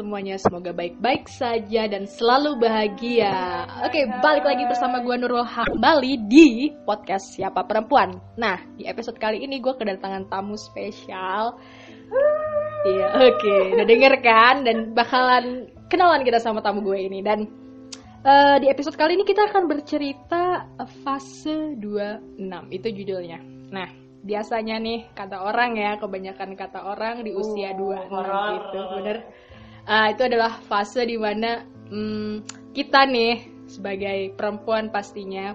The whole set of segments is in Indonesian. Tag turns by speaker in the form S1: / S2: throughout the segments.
S1: semuanya? Semoga baik-baik saja dan selalu bahagia. Oke, balik lagi bersama gue Nurul Hambali di podcast Siapa Perempuan. Nah, di episode kali ini gue kedatangan tamu spesial. Iya, oke, udah denger kan? Dan bakalan kenalan kita sama tamu gue ini. Dan eh, di episode kali ini kita akan bercerita fase 26, itu judulnya. Nah, biasanya nih kata orang ya kebanyakan kata orang di usia
S2: Uh,
S1: 26
S2: horor.
S1: gitu bener Ah, itu adalah fase di mana hmm, kita nih sebagai perempuan pastinya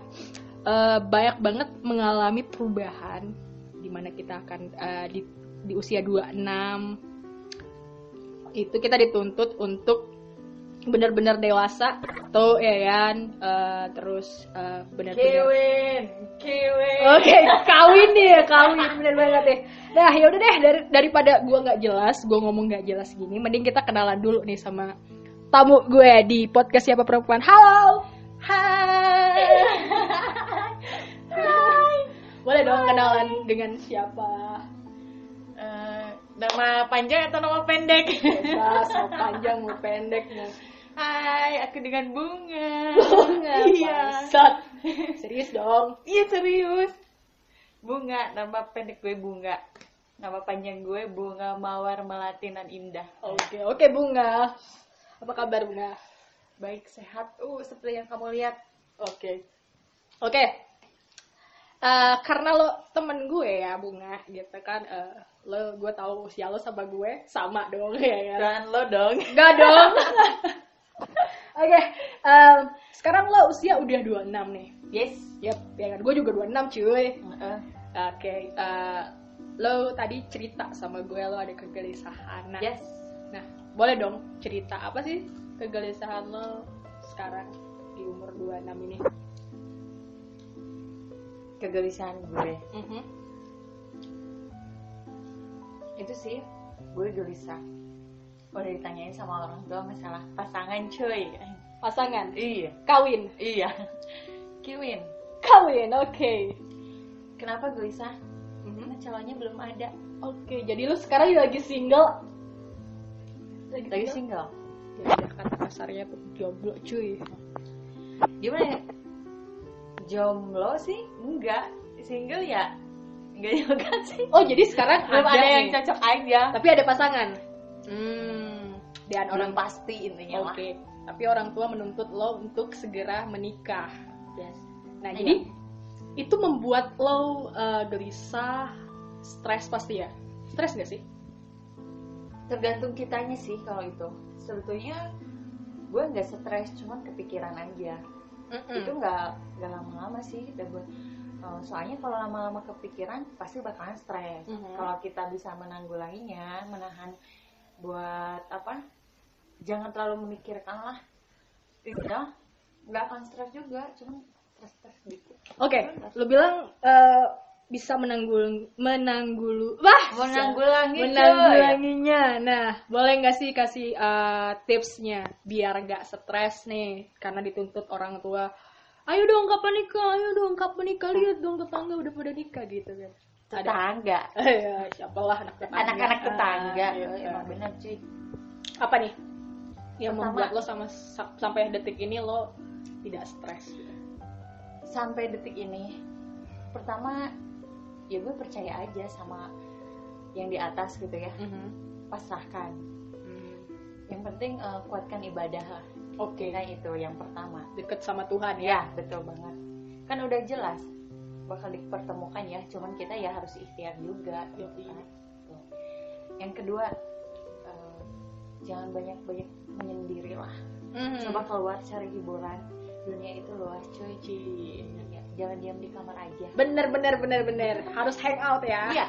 S1: eh, banyak banget mengalami perubahan di mana kita akan eh, di, di usia 26 itu kita dituntut untuk benar-benar dewasa tuh ya kan Eh, terus eh, benar-benar
S2: Kewin, Kewin.
S1: Oke, kawin nih ya, kawin bener banget deh. Nah, ya udah deh dari, daripada gua nggak jelas, gua ngomong nggak jelas gini, mending kita kenalan dulu nih sama tamu gue di podcast siapa perempuan. Halo. Hai. Hai. Boleh dong kenalan dengan siapa?
S2: Eh, nama panjang atau nama pendek?
S1: Bebas, mau panjang mau pendek mau
S2: Hai, aku dengan bunga.
S1: bunga.
S2: Iya.
S1: Serius dong.
S2: Iya serius. Bunga, nama pendek gue bunga. Nama panjang gue bunga mawar melati nan indah.
S1: Oke, oke bunga. Apa kabar bunga?
S2: Baik sehat. Uh, seperti yang kamu lihat.
S1: Oke. Oke. Eh, karena lo temen gue ya bunga gitu kan eh, lo gue tahu usia lo sama gue sama dong ya kan
S2: Dan lo dong.
S1: Enggak dong oke em, sekarang lo usia udah 26 nih
S2: Yes.
S1: yep ya kan gue juga 26 cuy
S2: Heeh.
S1: oke eh, lo tadi cerita sama gue lo ada kegelisahan nah,
S2: Yes.
S1: nah boleh dong cerita apa sih kegelisahan lo sekarang di umur 26 ini
S2: Kegelisahan gue.
S1: Mhm.
S2: Itu sih, gue gelisah. Udah ditanyain sama orang tua masalah pasangan cuy.
S1: pasangan
S2: Iya.
S1: kawin
S2: Iya. Kiwin.
S1: kawin oke
S2: Kenapa gelisah?
S1: Mhm.
S2: Karena calonnya belum ada.
S1: oke jadi lu sekarang lagi single lagi,
S2: Lagi
S1: single
S2: single.
S1: ya kata kasarnya tuh jomblo cuy
S2: Gimana ya? Jomblo sih? Enggak. Single ya? Enggak juga sih.
S1: oh jadi sekarang
S2: Belum ada, yang
S1: nih.
S2: cocok aja.
S1: tapi ada pasangan hmm dan orang
S2: Orang pasti intinya
S1: oke
S2: lah.
S1: tapi orang tua menuntut lo untuk segera menikah
S2: Yes.
S1: nah
S2: Iya.
S1: jadi itu membuat lo eh, gelisah stres pasti ya stres gak sih
S2: Tergantung kitanya sih kalau itu. Sebetulnya gue nggak stres, cuman kepikiran aja. itu nggak nggak lama-lama sih udah gue eh, soalnya kalau lama-lama kepikiran pasti bakalan stres
S1: Mhm.
S2: kalau kita bisa menanggulanginya menahan buat apa jangan terlalu memikirkan lah. Udah nggak akan stres juga cuman stres-stres dikit.
S1: Oke, lu bilang eh, bisa menanggul menanggulu wah
S2: menanggulangi
S1: menanggulanginya. Nah, boleh nggak sih kasih eh, tipsnya biar nggak stres nih karena dituntut orang tua. Ayo dong kapan nikah, ayo dong kapan nikah, lihat dong tetangga udah pada nikah gitu kan.
S2: Tetangga.
S1: Ya, siapalah anak tetangga.
S2: anak-anak tetangga.
S1: Ah, gitu.
S2: emang bener cuy.
S1: Apa nih yang
S2: Pertama-
S1: membuat lo sama sa- sampai detik ini lo tidak stres gitu?
S2: sampai detik ini pertama ya gue percaya aja sama yang di atas gitu ya
S1: Mhm.
S2: pasrahkan
S1: Hmm.
S2: yang penting eh, kuatkan ibadah lah
S1: Oke,
S2: nah itu yang pertama
S1: deket sama Tuhan ya.
S2: ya betul banget kan udah jelas bakal dipertemukan ya cuman kita ya harus ikhtiar juga gitu kan. Yang kedua jangan banyak banyak menyendiri lah
S1: Mhm.
S2: coba keluar cari hiburan dunia itu luas cuy
S1: Ci.
S2: Ya, jangan diam di kamar aja
S1: Bener bener bener bener harus hang out ya.
S2: Iya,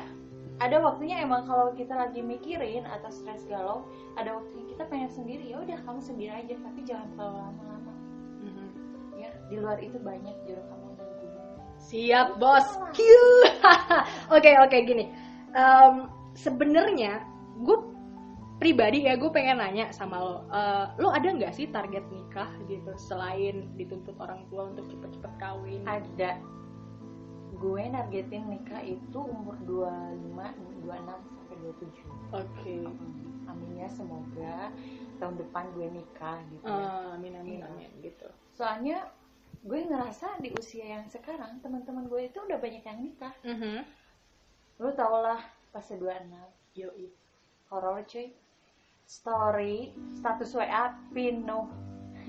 S2: ada waktunya emang kalau kita lagi mikirin atau stres galau, ada waktunya kita pengen sendiri. Ya udah kamu sendiri aja, tapi jangan terlalu lama-lama.
S1: Mhm.
S2: Ya, di luar itu banyak jodoh kamu nunggu.
S1: Siap bos. Q. Oke oke gini. Em, Sebenarnya gue pribadi ya gue pengen nanya sama lo. Eh, lo ada nggak sih target nikah gitu selain dituntut orang tua untuk cepet-cepet kawin?
S2: Ada gue nargetin nikah itu umur 25, 26 sampai 27.
S1: Oke.
S2: Hmm. amin ya semoga tahun depan gue nikah gitu
S1: uh,
S2: ya.
S1: amin amin
S2: Iya.
S1: amin gitu
S2: soalnya gue ngerasa di usia yang sekarang teman-teman gue itu udah banyak yang nikah
S1: Mhm.
S2: lu tau lah pas 26
S1: Yoi.
S2: horor cuy story status WA penuh.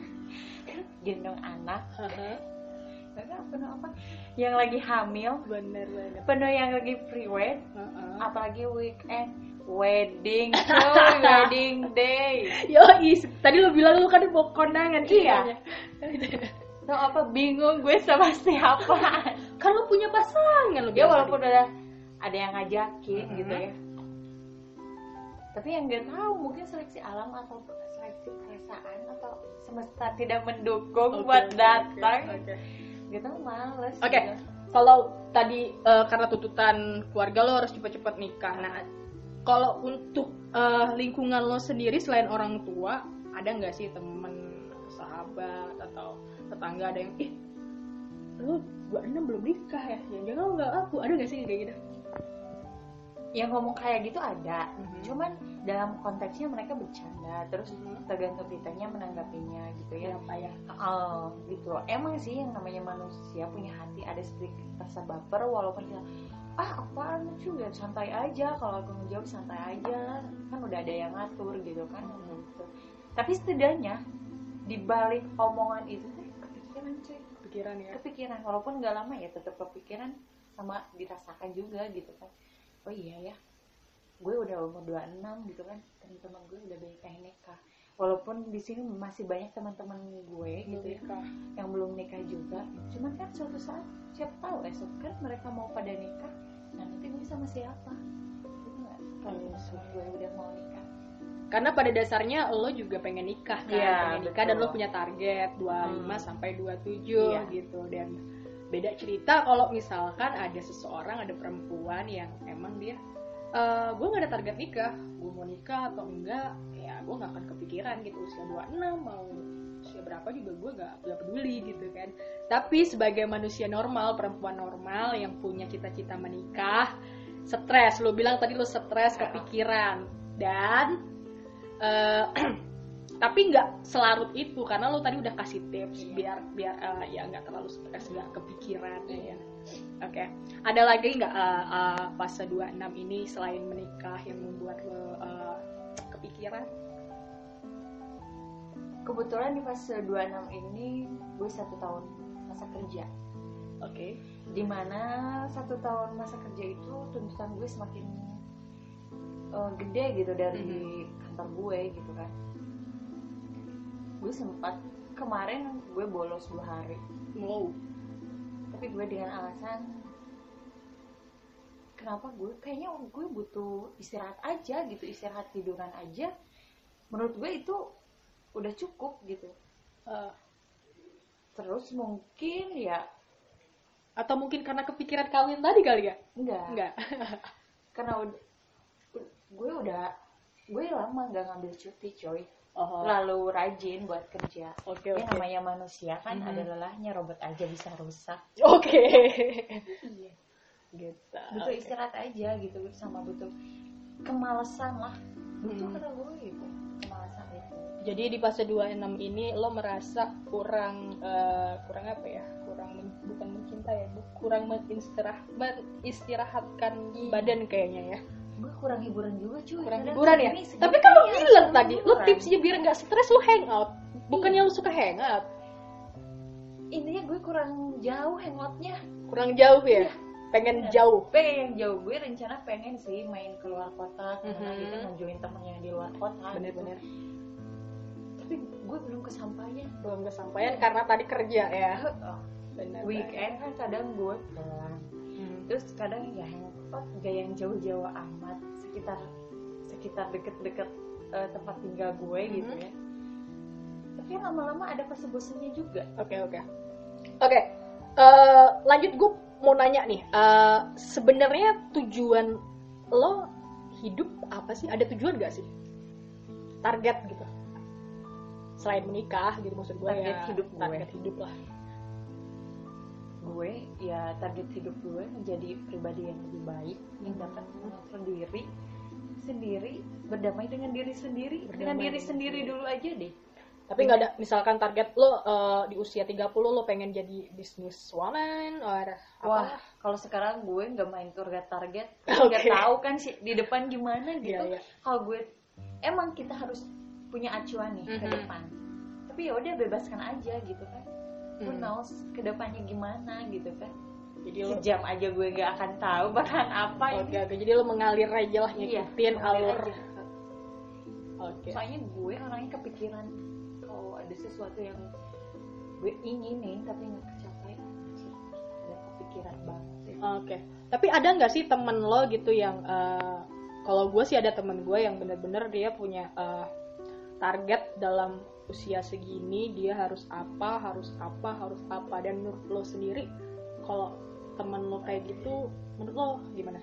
S2: Gendong anak. Penuh apa? Yang lagi hamil.
S1: Bener bener
S2: penuh yang lagi pre-wed
S1: Heeh.
S2: apalagi weekend. Wedding cuy wedding day.
S1: Yoi, tadi lu bilang lu kan mau kondangan
S2: Iya. tau apa? Bingung gue sama siapa.
S1: Kan lu punya pasangan lu
S2: ya walaupun udah ada yang ngajakin
S1: Mhm.
S2: gitu ya tapi yang nggak tahu mungkin seleksi alam atau seleksi perasaan atau semesta tidak mendukung
S1: Oke,
S2: buat datang
S1: oke.
S2: gitu males
S1: Oke.
S2: gitu.
S1: kalau tadi eh, karena tuntutan keluarga lo harus cepet-cepet nikah nah kalau untuk eh, lingkungan lo sendiri selain orang tua ada nggak sih temen sahabat atau tetangga ada yang ih lo dua enam belum nikah ya jangan jangan nggak aku ada nggak sih kayak gitu
S2: yang ngomong kayak gitu ada.
S1: Mhm.
S2: cuman dalam konteksnya mereka bercanda terus
S1: Mhm.
S2: tergantung kitanya menanggapinya gitu ya.
S1: Apa ya?
S2: Oh, gitu. Emang sih yang namanya manusia punya hati ada sedikit rasa baper walaupun dia ah apaan lucu ya santai aja. Kalau aku ngejawab santai aja. Kan udah ada yang ngatur gitu kan. Gitu. Tapi setidaknya di balik omongan itu teh kepikiran cuy.
S1: Pikiran ya?
S2: Kepikiran. Walaupun nggak lama ya tetap kepikiran sama dirasakan juga gitu kan oh iya ya. Gue udah umur 26 gitu kan. Teman-teman gue udah banyak yang nikah. Walaupun di sini masih banyak teman-teman gue gitu ya
S1: nikah
S2: yang belum nikah juga. Cuman kan suatu saat siapa tahu esok kan mereka mau pada nikah. Nah nanti gue sama siapa? Gitu nggak? Kalau esok gue udah mau nikah.
S1: Karena pada dasarnya lo juga pengen nikah kan
S2: Iya,
S1: pengen nikah dan lo
S2: betul.
S1: punya target 25
S2: Hmm.
S1: sampai 27
S2: Iya.
S1: gitu. Dan beda cerita kalau misalkan ada seseorang ada perempuan yang emang dia eh gue gak ada target nikah gue mau nikah atau enggak ya gue gak akan kepikiran gitu. Usia 26 mau usia berapa juga gue gak, gak peduli gitu kan. Tapi sebagai manusia normal perempuan normal yang punya cita-cita menikah stres. Lo bilang tadi lo stres kepikiran. Dan eh, tapi nggak selarut itu karena lo tadi udah kasih tips
S2: Iya.
S1: biar biar eh, ya nggak terlalu stres nggak kepikiran ya. Oke. Ada lagi nggak eh, eh, fase 26 ini selain menikah yang membuat lo eh, kepikiran?
S2: Kebetulan di fase 26 ini gue satu tahun masa kerja.
S1: Oke.
S2: Di mana satu tahun masa kerja itu tuntutan gue semakin uh, gede gitu dari kantor gue gitu kan gue sempat kemarin gue bolos dua hari.
S1: Wow.
S2: Tapi gue dengan alasan kenapa gue kayaknya gue butuh istirahat aja gitu istirahat tiduran aja. Menurut gue itu udah cukup gitu.
S1: Eh,
S2: terus mungkin ya
S1: atau mungkin karena kepikiran kawin tadi kali ya?
S2: Enggak.
S1: Enggak.
S2: Karena udah gue udah gue lama nggak ngambil cuti coy
S1: oh
S2: lalu rajin buat kerja
S1: oke
S2: ya
S1: oke
S2: namanya manusia kan
S1: Mhm.
S2: ada lelahnya robot aja bisa rusak
S1: oke
S2: iya
S1: gitu
S2: butuh
S1: Oke.
S2: istirahat aja gitu sama butuh kemalasan lah butuh
S1: Hmm.
S2: kata gue gitu kemalasan itu
S1: Jadi di fase 26 ini lo merasa kurang eh, kurang apa ya? Kurang men- bukan mencintai ya, bu- kurang mengistirah menistirahatkan
S2: Iya.
S1: badan kayaknya ya.
S2: Gue kurang hiburan juga cuy
S1: Kurang
S2: Kadang
S1: hiburan ya. Tapi kan lo
S2: ya,
S1: bilang tadi, lo tipsnya biar nggak stres lo hangout. Bukannya lo suka hangout,
S2: intinya gue kurang jauh hangoutnya
S1: kurang jauh ya. Pengen
S2: Iya.
S1: jauh.
S2: pengen yang jauh gue rencana pengen sih main keluar kota karena
S1: Mhm.
S2: gitu ngejoin temen yang di luar kota gitu.
S1: Bener-bener
S2: tapi gue belum kesampaian
S1: belum kesampaian karena tadi kerja ya.
S2: Oh,
S1: Bener.
S2: weekend kan kadang gue pulang. Terus kadang ya hangout gak yang jauh-jauh amat sekitar sekitar deket-deket eh, tempat tinggal gue gitu
S1: Mhm.
S2: ya tapi lama-lama ada bosannya juga
S1: Oke oke oke. eh, lanjut gue mau nanya nih. eh, Sebenarnya tujuan lo hidup apa sih? Ada tujuan gak sih? Target gitu. Selain menikah gitu maksud gue
S2: Target
S1: ya.
S2: hidup gue.
S1: Target hidup lah.
S2: Gue ya target hidup gue menjadi pribadi yang lebih baik yang dapat mengatur diri sendiri berdamai dengan diri sendiri dengan
S1: Berdamai
S2: diri
S1: dengan
S2: sendiri.
S1: diri.
S2: dulu aja deh.
S1: Tapi nggak ada misalkan target lo eh, di usia 30 lo pengen jadi bisnis woman or
S2: wah kalau sekarang gue nggak main target target. Nggak tahu kan sih di depan gimana gitu.
S1: Iya, iya.
S2: kalau gue emang kita harus punya acuan nih ke
S1: Mhm.
S2: depan. Tapi ya udah bebaskan aja gitu kan who
S1: Hmm.
S2: knows ke depannya gimana gitu kan
S1: Jadi lo
S2: sejam aja gue nggak akan tahu bakalan apa
S1: Oke,
S2: ini
S1: oke. Jadi lo mengalir aja lah
S2: Iya,
S1: ngikutin
S2: mengalir
S1: alur. Oke.
S2: soalnya gue orangnya kepikiran kalau ada sesuatu yang gue inginin tapi nggak kecapai anjir, ada kepikiran banget
S1: Oke. Tapi ada nggak sih temen lo gitu yang eh, kalau gue sih ada temen gue yang bener-bener dia punya eh, target dalam usia segini dia harus apa, harus apa, harus apa dan menurut lo sendiri kalau temen lo kayak gitu menurut lo gimana?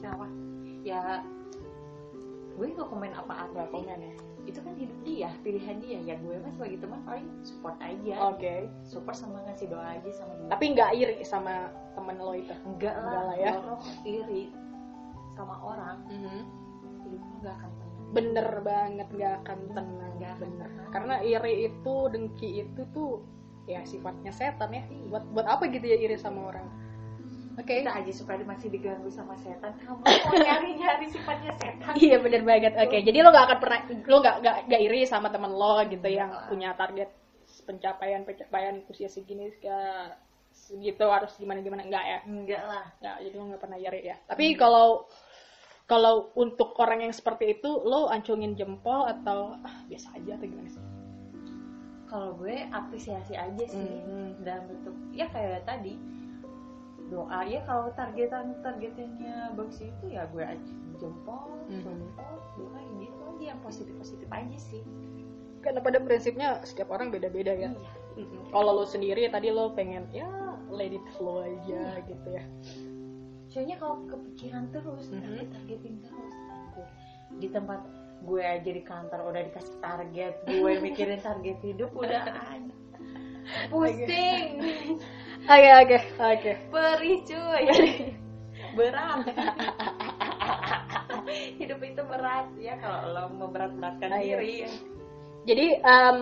S2: kenapa ya gue nggak komen apa-apa
S1: Nggak komen ya.
S2: itu kan hidup dia pilihan dia ya gue mah sebagai teman paling support aja
S1: Oke.
S2: support sama ngasih doa aja sama dia
S1: Tapi nggak iri sama temen lo itu.
S2: enggak
S1: Enggak
S2: lah,
S1: lah ya.
S2: iri sama orang hidupnya nggak akan tenang
S1: Bener banget nggak akan tenang.
S2: Akan
S1: Bener.
S2: tenang.
S1: Karena iri itu, dengki itu tuh ya sifatnya setan ya. Buat buat apa gitu ya iri sama orang? Oke.
S2: kita aja supaya masih diganggu sama setan kamu mau nyari-nyari sifatnya setan
S1: Iya bener banget. Oke, jadi lo gak akan pernah, lo gak, gak, gak iri sama temen lo gitu yang
S2: Enggak.
S1: punya target pencapaian pencapaian usia segini ya, segitu harus gimana gimana enggak ya?
S2: enggak lah
S1: Enggak, jadi lo gak pernah iri ya. Tapi kalau kalau untuk orang yang seperti itu, lo ancungin jempol atau ah, biasa aja atau gimana sih?
S2: kalau gue apresiasi aja sih
S1: Hmm.
S2: dalam bentuk ya kayak tadi doa ya kalau targetan targetannya bagus itu ya gue jempol
S1: Mhm.
S2: jempol doa gitu aja yang positif positif aja sih
S1: Karena pada prinsipnya setiap orang beda-beda ya.
S2: iya
S1: Mm-mm. Kalau lo sendiri tadi lo pengen ya let it flow aja
S2: Iya.
S1: gitu ya.
S2: soalnya kalau kepikiran terus
S1: Mhm.
S2: target targetin terus anjir. di tempat gue aja di kantor udah dikasih target gue mikirin target hidup udah pusing
S1: Oke oke oke.
S2: perih cuy berat hidup itu berat ya kalau lo memberat-beratkan diri
S1: Jadi em,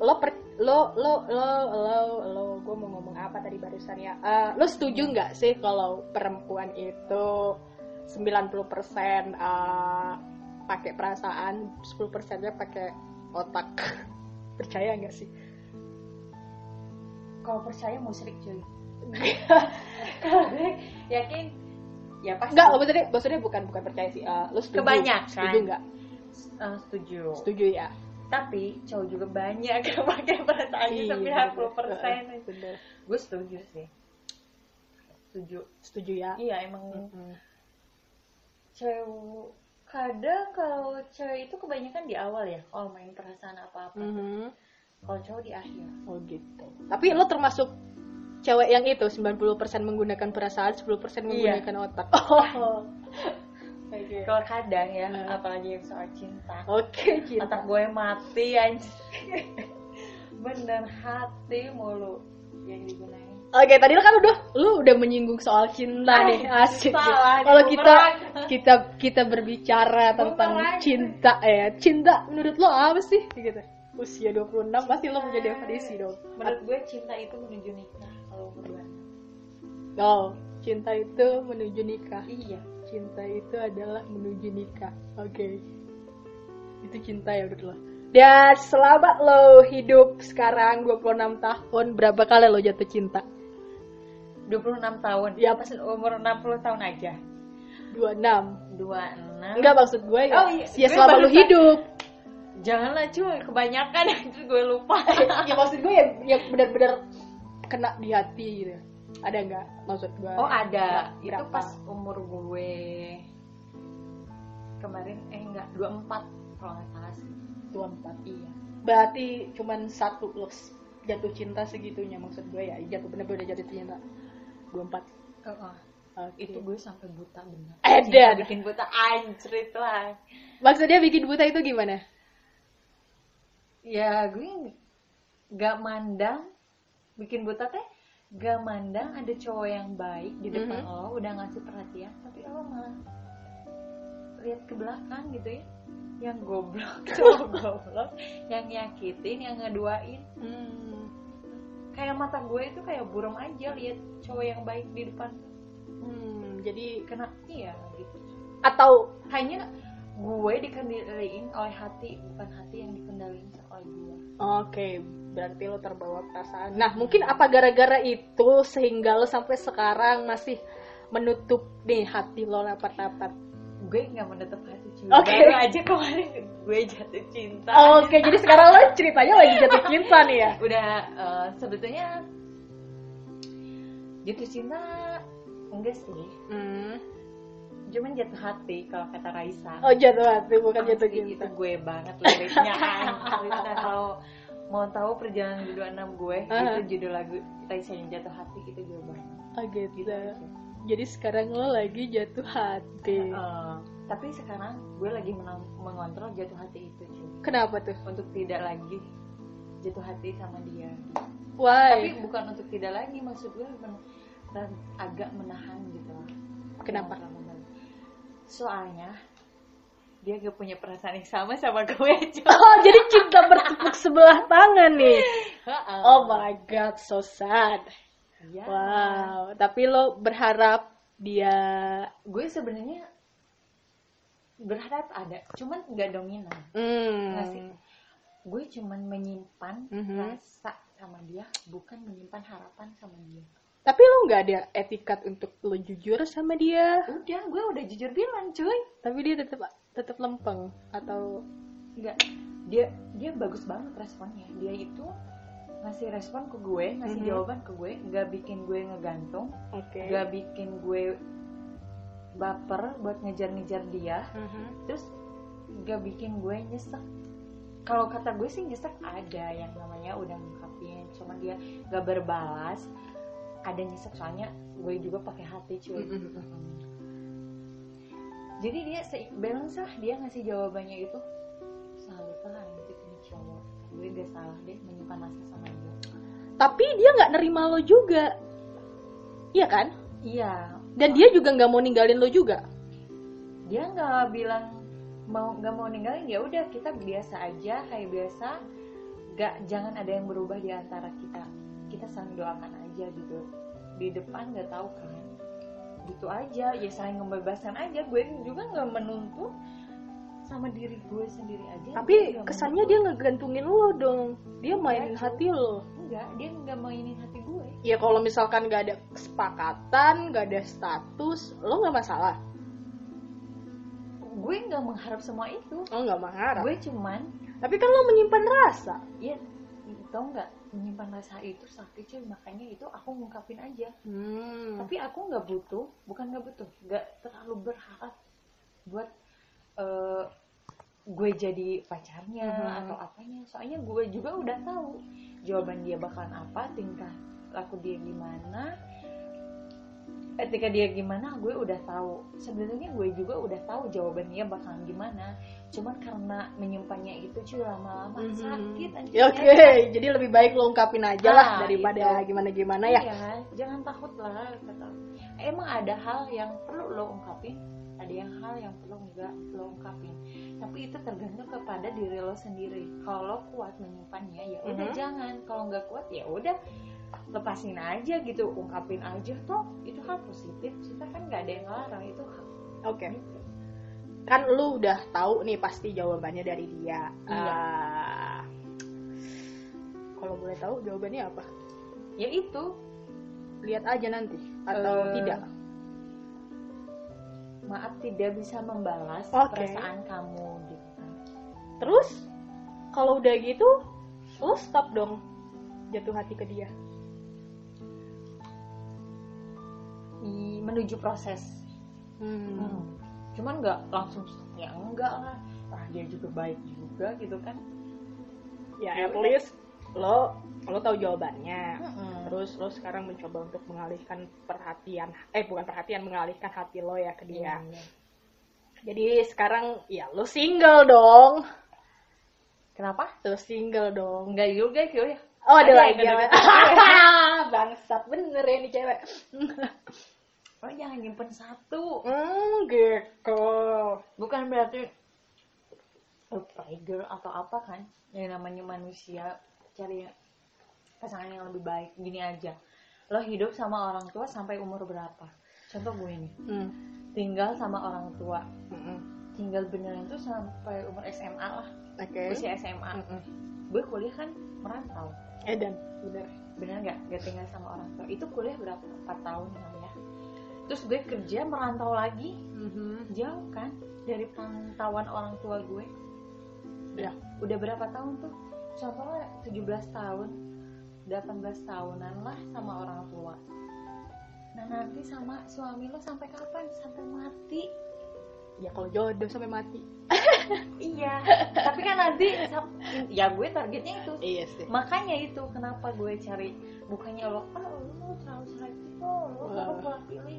S1: lo per, lo lo lo lo lo gue mau ngomong apa tadi barusan ya? Eh, lo setuju nggak sih kalau perempuan itu 90% persen pakai perasaan, 10 persennya pakai otak? Percaya nggak sih?
S2: kalau percaya musyrik cuy kalau gue yakin ya pasti
S1: Enggak, maksudnya maksudnya bukan bukan percaya sih. Eh, lo setuju?
S2: Kebanyakan.
S1: Setuju nggak?
S2: Eh, setuju
S1: Setuju ya.
S2: Tapi cowok juga banyak yang pakai perasaannya
S1: Iya,
S2: sampai
S1: bener.
S2: 50 persen gue setuju sih setuju
S1: Setuju ya.
S2: iya emang
S1: Mm-mm.
S2: cewek kadang kalau cewek itu kebanyakan di awal ya kalau main perasaan apa apa
S1: Mhm.
S2: kalau cowok di akhir
S1: Oh gitu. Tapi lo termasuk cewek yang itu 90% menggunakan perasaan, 10%
S2: Iya.
S1: menggunakan otak. Oh. Oke.
S2: kalau kadang ya
S1: Hmm.
S2: apalagi yang soal cinta
S1: Oke, cinta.
S2: otak gue mati anjir bener hati mulu yang digunain
S1: Oke, tadi kan udah lu udah menyinggung soal cinta
S2: Ah,
S1: nih, asik.
S2: salah,
S1: Kalau kita kita kita berbicara tentang
S2: Bumerang.
S1: cinta ya. Cinta menurut lo apa sih gitu? Usia 26 pasti lo punya definisi dong.
S2: menurut gue cinta itu menuju nikah kalau berdua
S1: Oh, cinta itu menuju nikah.
S2: iya
S1: cinta itu adalah menuju nikah. Oke. Itu cinta ya menurut lo. Dan selama lo hidup sekarang 26 tahun, berapa kali lo jatuh cinta?
S2: 26 tahun
S1: Iya.
S2: pas umur 60 tahun aja
S1: 26.
S2: 26
S1: Enggak maksud gue ya.
S2: Oh, iya.
S1: Ya selama lo hidup.
S2: janganlah cuy kebanyakan itu gue lupa
S1: ya maksud gue ya yang benar-benar kena di hati gitu. Ada nggak maksud gue?
S2: oh ada
S1: Berapa?
S2: itu pas umur gue kemarin eh enggak 24 kalau nggak salah sih
S1: 24.
S2: iya
S1: Berarti cuman satu lo s- jatuh cinta segitunya maksud gue ya. Jatuh bener-bener jatuh cinta. 24.
S2: Heeh.
S1: Oke.
S2: itu gue sampai buta bener
S1: Ada.
S2: Cinta bikin buta anjrit lah
S1: Maksudnya bikin buta itu gimana?
S2: ya gue nggak mandang bikin buta teh gak mandang ada cowok yang baik di depan
S1: Mhm.
S2: lo udah ngasih perhatian tapi lo malah lihat ke belakang gitu ya. Yang goblok cowok goblok. Yang nyakitin yang ngeduain.
S1: Hmm.
S2: kayak mata gue itu kayak burung aja lihat cowok yang baik di depan.
S1: Hmm, jadi
S2: kena iya gitu.
S1: Atau
S2: hanya gue dikendaliin oleh hati bukan hati yang dikendaliin oleh gue
S1: oke berarti lo terbawa perasaan. Nah mungkin apa gara-gara itu sehingga lo sampai sekarang masih menutup nih hati lo rapat-rapat?
S2: Gue nggak menutup hati
S1: Oke.
S2: baru aja kemarin gue jatuh cinta.
S1: Oke jadi sekarang lo ceritanya lagi jatuh cinta nih ya?
S2: Udah eh, sebetulnya jatuh cinta enggak sih.
S1: Hmm.
S2: cuman jatuh hati kalau kata Raisa.
S1: Oh jatuh hati bukan jatuh
S2: Asli,
S1: cinta.
S2: itu gue banget liriknya kalau mau tahu perjalanan di 26 gue
S1: Aha.
S2: itu judul lagu Raisa yang jatuh hati itu banget
S1: oh gitu.
S2: Gitu
S1: jadi sekarang lo lagi jatuh hati.
S2: Eh, tapi sekarang gue lagi mengontrol jatuh hati itu cuy.
S1: Kenapa tuh?
S2: Untuk tidak lagi jatuh hati sama dia.
S1: Why?
S2: Tapi bukan untuk tidak lagi maksud gue men- agak menahan gitu lah.
S1: Kenapa?
S2: Soalnya dia gak punya perasaan yang sama sama gue
S1: oh jadi cinta bertepuk sebelah tangan nih oh my god so sad
S2: Iya.
S1: wow tapi lo berharap dia
S2: gue sebenarnya berharap ada cuman nggak dominan
S1: hmm.
S2: Ngasih. gue cuman menyimpan
S1: Mhm.
S2: rasa sama dia bukan menyimpan harapan sama dia
S1: tapi lo nggak ada etikat untuk lo jujur sama dia?
S2: Udah gue udah jujur bilang cuy.
S1: Tapi dia tetap tetap lempeng atau
S2: nggak. Dia dia bagus banget responnya. Dia itu ngasih respon ke gue ngasih
S1: Mhm.
S2: jawaban ke gue nggak bikin gue ngegantung
S1: oke.
S2: nggak bikin gue baper buat ngejar-ngejar dia.
S1: Mhm.
S2: terus nggak bikin gue nyesek. Kalau kata gue sih nyesek ada yang namanya udah ngungkapin cuman dia nggak berbalas ada nyesek soalnya gue juga pakai hati cuy. Jadi dia balance lah dia ngasih jawabannya itu. Salut lah ini cowok. Gue gak salah deh menyimpan rasa sama dia.
S1: Tapi dia nggak nerima lo juga. Iya kan?
S2: Iya.
S1: Dan dia juga nggak mau ninggalin lo juga?
S2: Dia nggak bilang mau nggak mau ninggalin ya udah kita biasa aja kayak biasa. Nggak jangan ada yang berubah di antara kita kita saling doakan aja gitu. Di depan nggak tahu kan. Gitu aja ya saling membebaskan aja. Gue juga nggak menuntut sama diri gue sendiri aja.
S1: Tapi kesannya
S2: menuntut.
S1: dia ngegantungin lo dong. Dia
S2: Iya,
S1: mainin
S2: cuy.
S1: hati lo.
S2: Enggak dia nggak mainin hati gue.
S1: Ya kalau misalkan nggak ada kesepakatan nggak ada status lo nggak masalah?
S2: Gue nggak mengharap semua itu.
S1: Oh nggak mengharap?
S2: Gue cuman
S1: tapi kan lo menyimpan rasa.
S2: Ya tau nggak menyimpan rasa itu sakit cuy makanya itu aku ngungkapin aja
S1: hmm.
S2: tapi aku nggak butuh bukan nggak butuh nggak terlalu berharap buat eh, gue jadi pacarnya
S1: Mhm.
S2: atau apanya soalnya gue juga udah tahu jawaban dia bakalan apa tingkah laku dia gimana ketika dia gimana gue udah tahu sebenarnya gue juga udah tahu jawaban dia bakalan gimana cuman karena menyimpannya itu cuy lama-lama
S1: Mhm.
S2: sakit anjir.
S1: Ya, oke jadi lebih baik lo ungkapin aja lah
S2: Ah,
S1: daripada
S2: itu.
S1: gimana gimana ya
S2: Iya, jangan takut lah kata. Emang ada hal yang perlu lo ungkapin, ada yang hal yang perlu enggak lo ungkapin. Tapi itu tergantung kepada diri lo sendiri. Kalau kuat menyimpannya, ya udah
S1: Mhm.
S2: jangan. Kalau nggak kuat, ya udah lepasin aja gitu, ungkapin aja toh. Itu hal positif. Kita kan nggak ada yang larang itu hal.
S1: oke kan lu udah tahu nih pasti jawabannya dari dia
S2: Iya.
S1: Ah, kalau boleh tahu jawabannya apa
S2: Ya itu
S1: lihat aja nanti atau
S2: Eh,
S1: tidak
S2: maaf tidak bisa membalas
S1: Oke.
S2: perasaan kamu gitu.
S1: terus kalau udah gitu lo stop dong jatuh hati ke dia
S2: I- menuju proses
S1: hmm.
S2: Hmm. Cuman nggak langsung ya enggak lah. Ah dia juga baik juga gitu kan.
S1: ya at least lo lo tahu jawabannya
S2: Hmm.
S1: terus lo sekarang mencoba untuk mengalihkan perhatian eh bukan perhatian mengalihkan hati lo ya ke dia
S2: Iya.
S1: jadi sekarang ya lo single dong
S2: Kenapa?
S1: lo single dong
S2: Enggak juga cuy.
S1: Oh ada,
S2: Ada
S1: lagi ya. Bangsat bener ya nih cewek.
S2: lo jangan nyimpen satu.
S1: Hmm gitu.
S2: bukan berarti lo tiger atau apa kan yang namanya manusia cari pasangan yang lebih baik. Gini aja. Lo hidup sama orang tua sampai umur berapa? Contoh gue nih
S1: Hmm.
S2: tinggal sama orang tua.
S1: Mm-mm.
S2: tinggal beneran tuh sampai umur SMA lah.
S1: Oke.
S2: usia SMA
S1: Mm-mm.
S2: gue kuliah kan merantau.
S1: Edan, bener.
S2: bener nggak? Gak tinggal sama orang tua. Itu kuliah berapa? 4 tahun. lah ya terus gue kerja merantau lagi
S1: Mhm.
S2: jauh kan dari pantauan orang tua gue
S1: Ya.
S2: udah berapa tahun tuh contohnya 17 tahun 18 tahunan lah sama orang tua nah nanti sama suami lo sampai kapan sampai mati
S1: Ya kalau jodoh sampai mati.
S2: iya tapi kan nanti ya gue targetnya itu
S1: Iya sih.
S2: makanya itu kenapa gue cari bukannya lo ah lo terlalu selektif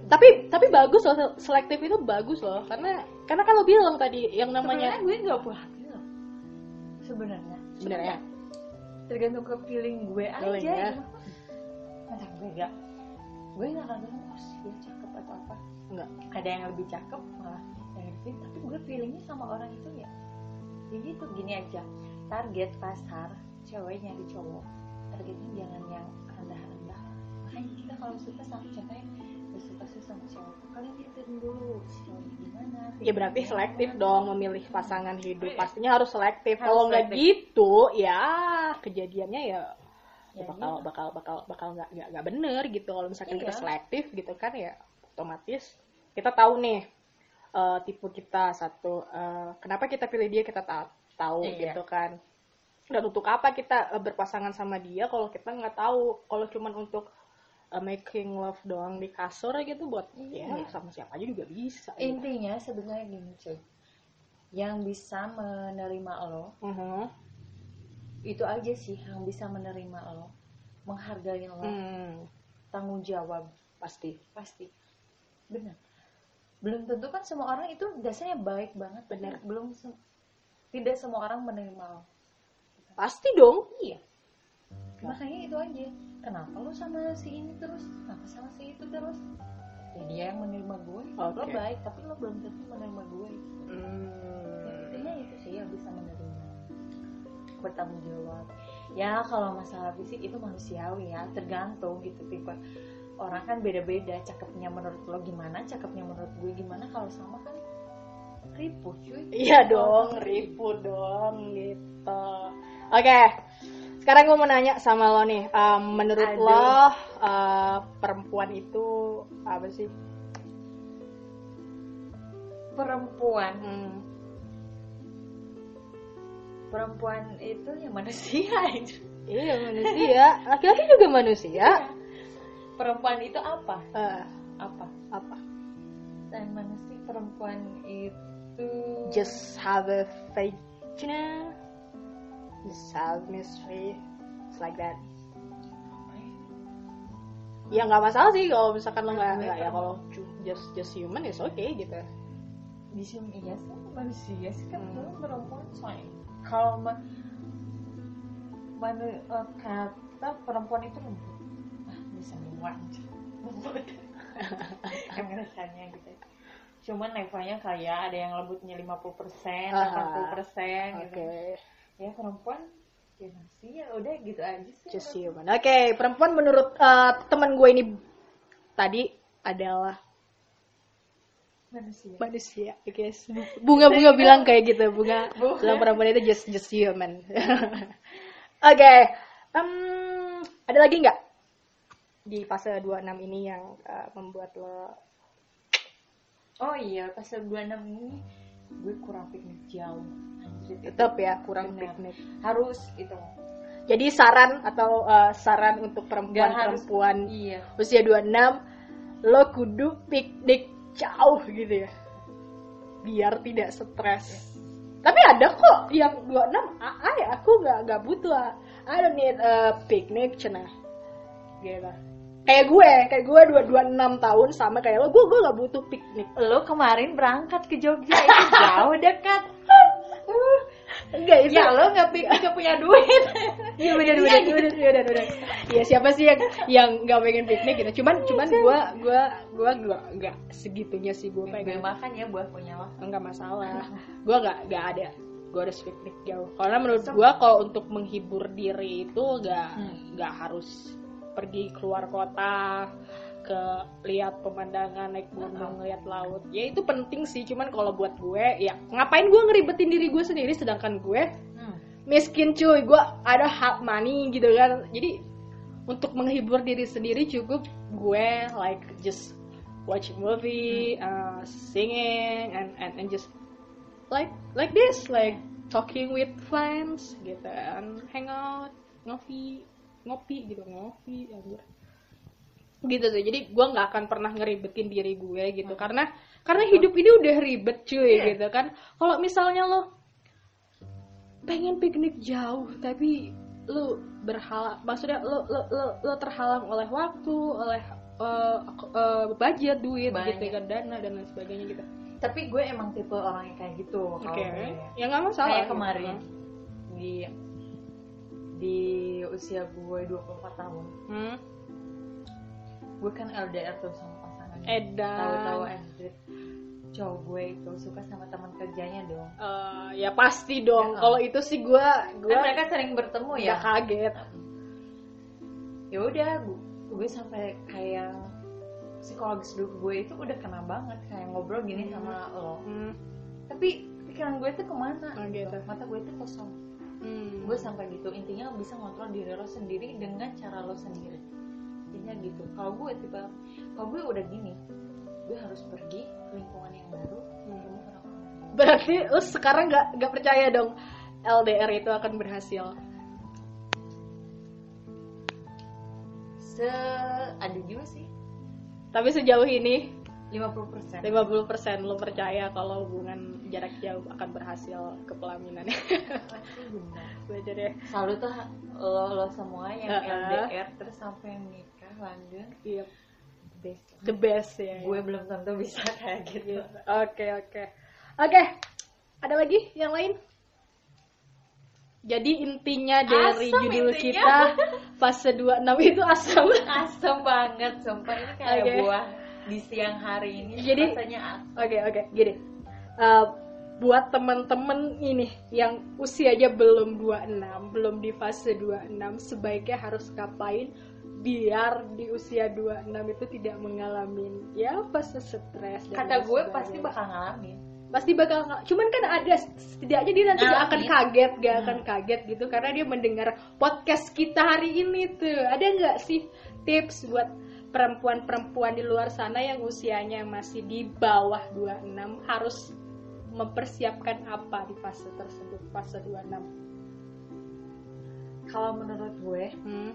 S1: Tapi tapi bagus loh selektif itu bagus loh. Karena karena kan lo bilang tadi yang namanya
S2: sebenarnya gue nggak pilih sebenarnya.
S1: Sebenarnya.
S2: Tergantung ke feeling gue aja.
S1: Feeling, ya.
S2: masa gue gak gue gak akan bilang oh sih dia cakep atau apa.
S1: Enggak.
S2: ada yang lebih cakep malah yang lebih tapi gue feelingnya sama orang itu ya. Ya gitu gini aja. Target pasar cewek nyari cowok. Targetnya jangan yang rendah-rendah makanya kita kalau suka sama contohnya suka sih sama cowok kalian lihatin dulu cowoknya gimana
S1: Ya berarti selektif
S2: gimana.
S1: dong memilih pasangan hidup.
S2: Iya.
S1: Pastinya harus selektif.
S2: Harus
S1: Kalau nggak gitu, ya kejadiannya ya
S2: Ya,
S1: bakal
S2: gitu.
S1: bakal bakal bakal nggak nggak nggak bener gitu. Kalau misalkan kita
S2: Iya.
S1: selektif gitu kan ya otomatis kita tahu nih eh, tipe kita satu eh, kenapa kita pilih dia kita ta- tahu
S2: Iya.
S1: gitu kan. Dan untuk apa kita eh, berpasangan sama dia kalau kita nggak tahu kalau cuman untuk eh, making love doang di kasur gitu buat ya
S2: Iya.
S1: sama siapa aja juga bisa. gitu.
S2: intinya sebenarnya gini cuy yang bisa menerima lo
S1: Mhm.
S2: itu aja sih yang bisa menerima lo menghargai lo
S1: Hmm,
S2: tanggung jawab
S1: pasti.
S2: pasti benar belum tentu kan semua orang itu dasarnya baik banget
S1: Benar.
S2: belum se- tidak semua orang menerima lo
S1: Pasti dong.
S2: iya makanya itu aja kenapa lo sama si ini terus? Kenapa sama si itu terus? Ya dia yang menerima gue. Lo
S1: Oke.
S2: baik tapi lo belum tentu menerima gue.
S1: Hmm.
S2: intinya itu sih yang bisa menerima. Bertanggung jawab. Ya kalau masalah fisik itu manusiawi ya. Tergantung gitu tipe. Orang kan beda-beda. Cakepnya menurut lo gimana cakepnya menurut gue gimana. Kalau sama kan ribu cuy.
S1: Iya dong, ribu dong gitu. Oke, sekarang gue mau nanya sama lo nih, em, menurut
S2: Aduh.
S1: lo eh, perempuan itu apa sih?
S2: perempuan?
S1: Hmm,
S2: perempuan itu ya manusia
S1: iya manusia, laki-laki juga manusia.
S2: perempuan itu apa?
S1: Eh,
S2: apa?
S1: Apa?
S2: dan manusia perempuan itu
S1: Just have a vagina, have mystery, it's like that. Ya nggak masalah sih kalau misalkan lo nggak nggak ya kalau just just human is okay gitu.
S2: di sini iya sih manusia sih kan
S1: Hmm.
S2: perempuan soalnya. Kalau ma manu, eh, kata perempuan itu lembut ah bisa muat lembut emang rasanya gitu. Cuman levelnya kayak ada yang lembutnya 50% persen,
S1: Ah,
S2: 80% persen
S1: Oke,
S2: gitu ya perempuan ya manusia udah gitu aja sih
S1: just human. Oke, perempuan menurut eh, teman gue ini tadi adalah
S2: manusia
S1: manusia. Oke, bunga-bunga bilang kayak gitu, bunga
S2: Bunga.
S1: bilang perempuan itu just just human. Oke, em, ada lagi nggak di fase 26 ini yang eh, membuat lo
S2: oh iya pasal 26 ini gue kurang piknik jauh
S1: tetap ya kurang
S2: Benar.
S1: piknik?
S2: harus itu
S1: Jadi saran atau eh, saran untuk perempuan-perempuan
S2: iya.
S1: usia 26 lo kudu piknik jauh gitu ya. Biar tidak stres. Tapi ada kok yang 26 ah, ah, ya aku nggak nggak butuh ah. I don't need a picnic cenah. Gitu kayak gue kayak gue dua dua enam tahun sama kayak lo gue gue nggak butuh piknik.
S2: Lo kemarin berangkat ke Jogja itu jauh dekat
S1: enggak itu
S2: ya lo nggak pikir punya duit
S1: Iya benar benar benar benar benar. Iya siapa sih yang yang nggak pengen piknik gitu. Cuman cuman gue gue gue nggak nggak segitunya sih gue
S2: gue
S1: pengen.
S2: makan ya buah punya waktu
S1: Enggak masalah. Gue nggak nggak ada. Gue harus piknik jauh. Karena menurut gue kalau untuk menghibur diri itu nggak
S2: Hmm.
S1: harus pergi keluar kota ke lihat pemandangan naik gunung lihat laut. Ya itu penting sih cuman kalau buat gue ya ngapain gue ngeribetin diri gue sendiri? Sedangkan gue
S2: Hmm.
S1: miskin cuy. Gue ada hard money gitu kan. Jadi untuk menghibur diri sendiri cukup gue like just watch movie uh, singing and, and and just like like this like talking with friends gitu and hang out ngopi ngopi gitu ngopi anjir gitu tuh jadi gue nggak akan pernah ngeribetin diri gue gitu karena karena hidup ini udah ribet cuy
S2: Iya.
S1: gitu kan kalau misalnya lo pengen piknik jauh tapi lo berhala maksudnya lo lo lo, lo terhalang oleh waktu oleh eh, eh, budget duit gitu
S2: Banyak.
S1: kan dana dan lain sebagainya gitu
S2: tapi gue emang tipe orang yang kayak gitu
S1: oke
S2: kalau gue.
S1: ya nggak masalah
S2: kayak
S1: gitu.
S2: kemarin di di usia gue 24 tahun
S1: hmm?
S2: Gue kan LDR tuh sama pasangan.
S1: Edan.
S2: Tahu-tahu anjir cowok gue itu suka sama teman kerjanya dong.
S1: Eh, ya pasti dong.
S2: Ya.
S1: kalau itu sih gue gue
S2: kan mereka sering bertemu ya?
S1: Kaget.
S2: Ya udah gue, gue sampai kayak psikologis hidup gue itu udah kena banget kayak ngobrol gini sama lo.
S1: Hmm,
S2: tapi pikiran gue tuh ke mana
S1: Oh, gitu.
S2: mata gue tuh kosong.
S1: Hmm.
S2: gue sampai gitu intinya bisa ngontrol diri lo sendiri dengan cara lo sendiri intinya gitu. Kalau gue tipe kalau gue udah gini gue harus pergi ke lingkungan yang baru
S1: Hmm. berarti lo sekarang nggak nggak percaya dong LDR itu akan berhasil?
S2: Se ada juga sih.
S1: Tapi sejauh ini?
S2: 50%
S1: 50% lo percaya kalau hubungan jarak jauh akan berhasil ke pelaminan? Baca deh
S2: selalu tuh lo, lo semua yang
S1: Uh-uh.
S2: LDR terus sampai lanjut
S1: iya.
S2: Best.
S1: The best ya
S2: gue belum tentu bisa kayak gitu.
S1: Oke oke. Oke ada lagi yang lain? Jadi intinya dari
S2: Asam
S1: judul
S2: intinya.
S1: kita fase 26 itu asam
S2: asem banget sumpah. Ini kayak
S1: Oke.
S2: buah di siang hari ini
S1: Jadi-
S2: rasanya asem.
S1: Oke oke. Gini. Eh, buat temen-temen ini yang usianya belum 26 belum di fase 26 sebaiknya harus ngapain biar di usia 26 itu tidak mengalami ya fase stres dan
S2: kata gue
S1: sebagainya.
S2: pasti bakal ngalamin
S1: pasti bakal cuman kan ada setidaknya dia nanti gak akan kaget gak
S2: Hmm.
S1: akan kaget gitu karena dia mendengar podcast kita hari ini tuh ada nggak sih tips buat perempuan-perempuan di luar sana yang usianya masih di bawah 26 harus mempersiapkan apa di fase tersebut fase 26
S2: kalau menurut gue
S1: hmm?